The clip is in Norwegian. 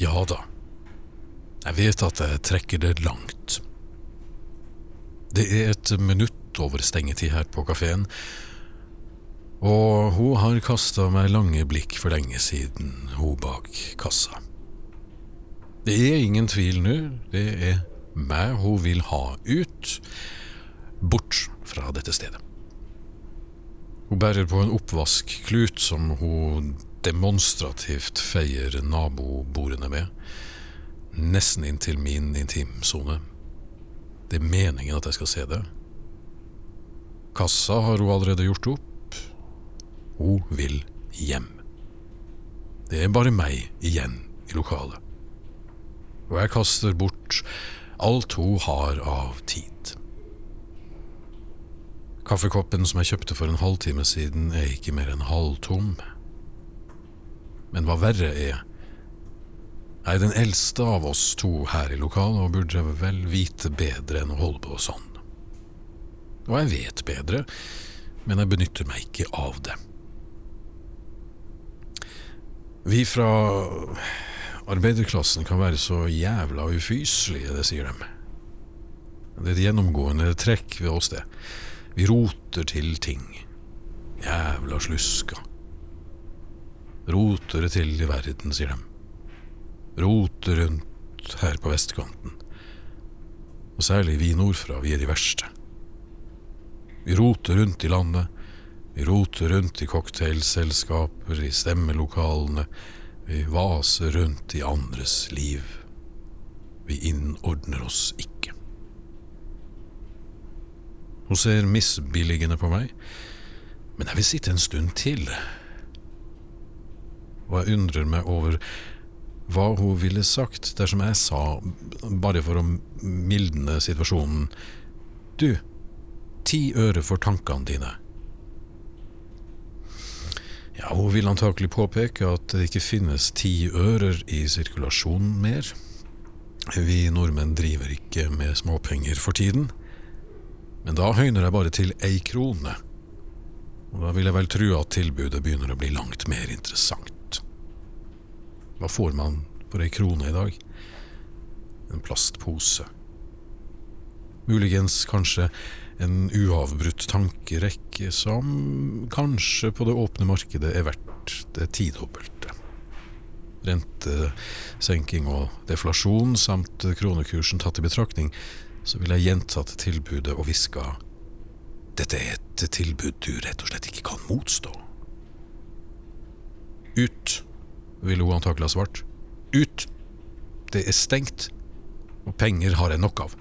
Ja da. Jeg vet at jeg trekker det langt. Det er et minutt over stengetid her på kafeen, og hun har kasta meg lange blikk for lenge siden, hun bak kassa. Det er ingen tvil nå, det er meg hun vil ha ut, bort fra dette stedet. Hun bærer på en oppvaskklut som hun demonstrativt feier nabobordene med, nesten inntil min intimsone. Det er meningen at jeg skal se det. Kassa har hun allerede gjort opp. Hun vil hjem. Det er bare meg igjen i lokalet. Og jeg kaster bort alt hun har av tid. Kaffekoppen som jeg kjøpte for en halvtime siden, er ikke mer enn halvtom. Men hva verre er, jeg er den eldste av oss to her i lokalet og burde vel vite bedre enn å holde på sånn. Og jeg vet bedre, men jeg benytter meg ikke av det. Vi fra arbeiderklassen kan være så jævla ufyselige, det sier de. Det er et gjennomgående trekk ved oss, det. Vi roter til ting. Jævla slusker. Roter det til i verden, sier de. Roter rundt her på vestkanten. Og særlig vi nordfra, vi er de verste. Vi roter rundt i landet. Vi roter rundt i cocktailselskaper, i stemmelokalene. Vi vaser rundt i andres liv. Vi innordner oss ikke. Hun ser misbilligende på meg, men jeg vil sitte en stund til. Og jeg undrer meg over hva hun ville sagt dersom jeg sa, bare for å mildne situasjonen, du, ti øre for tankene dine. Ja, hun vil antakelig påpeke at det ikke finnes ti ører i sirkulasjon mer. Vi nordmenn driver ikke med småpenger for tiden. Men da høyner jeg bare til ei krone. Og da vil jeg vel tro at tilbudet begynner å bli langt mer interessant. Hva får man for ei krone i dag? En plastpose. Muligens kanskje en uavbrutt tankerekke som kanskje på det åpne markedet er verdt det tidobbelte. Rentesenking og deflasjon samt kronekursen tatt i betraktning, så vil jeg gjentatt tilbudet og hviska dette er et tilbud du rett og slett ikke kan motstå. Ut, ville hun antakelig ha svart. Ut! Det er stengt, og penger har jeg nok av.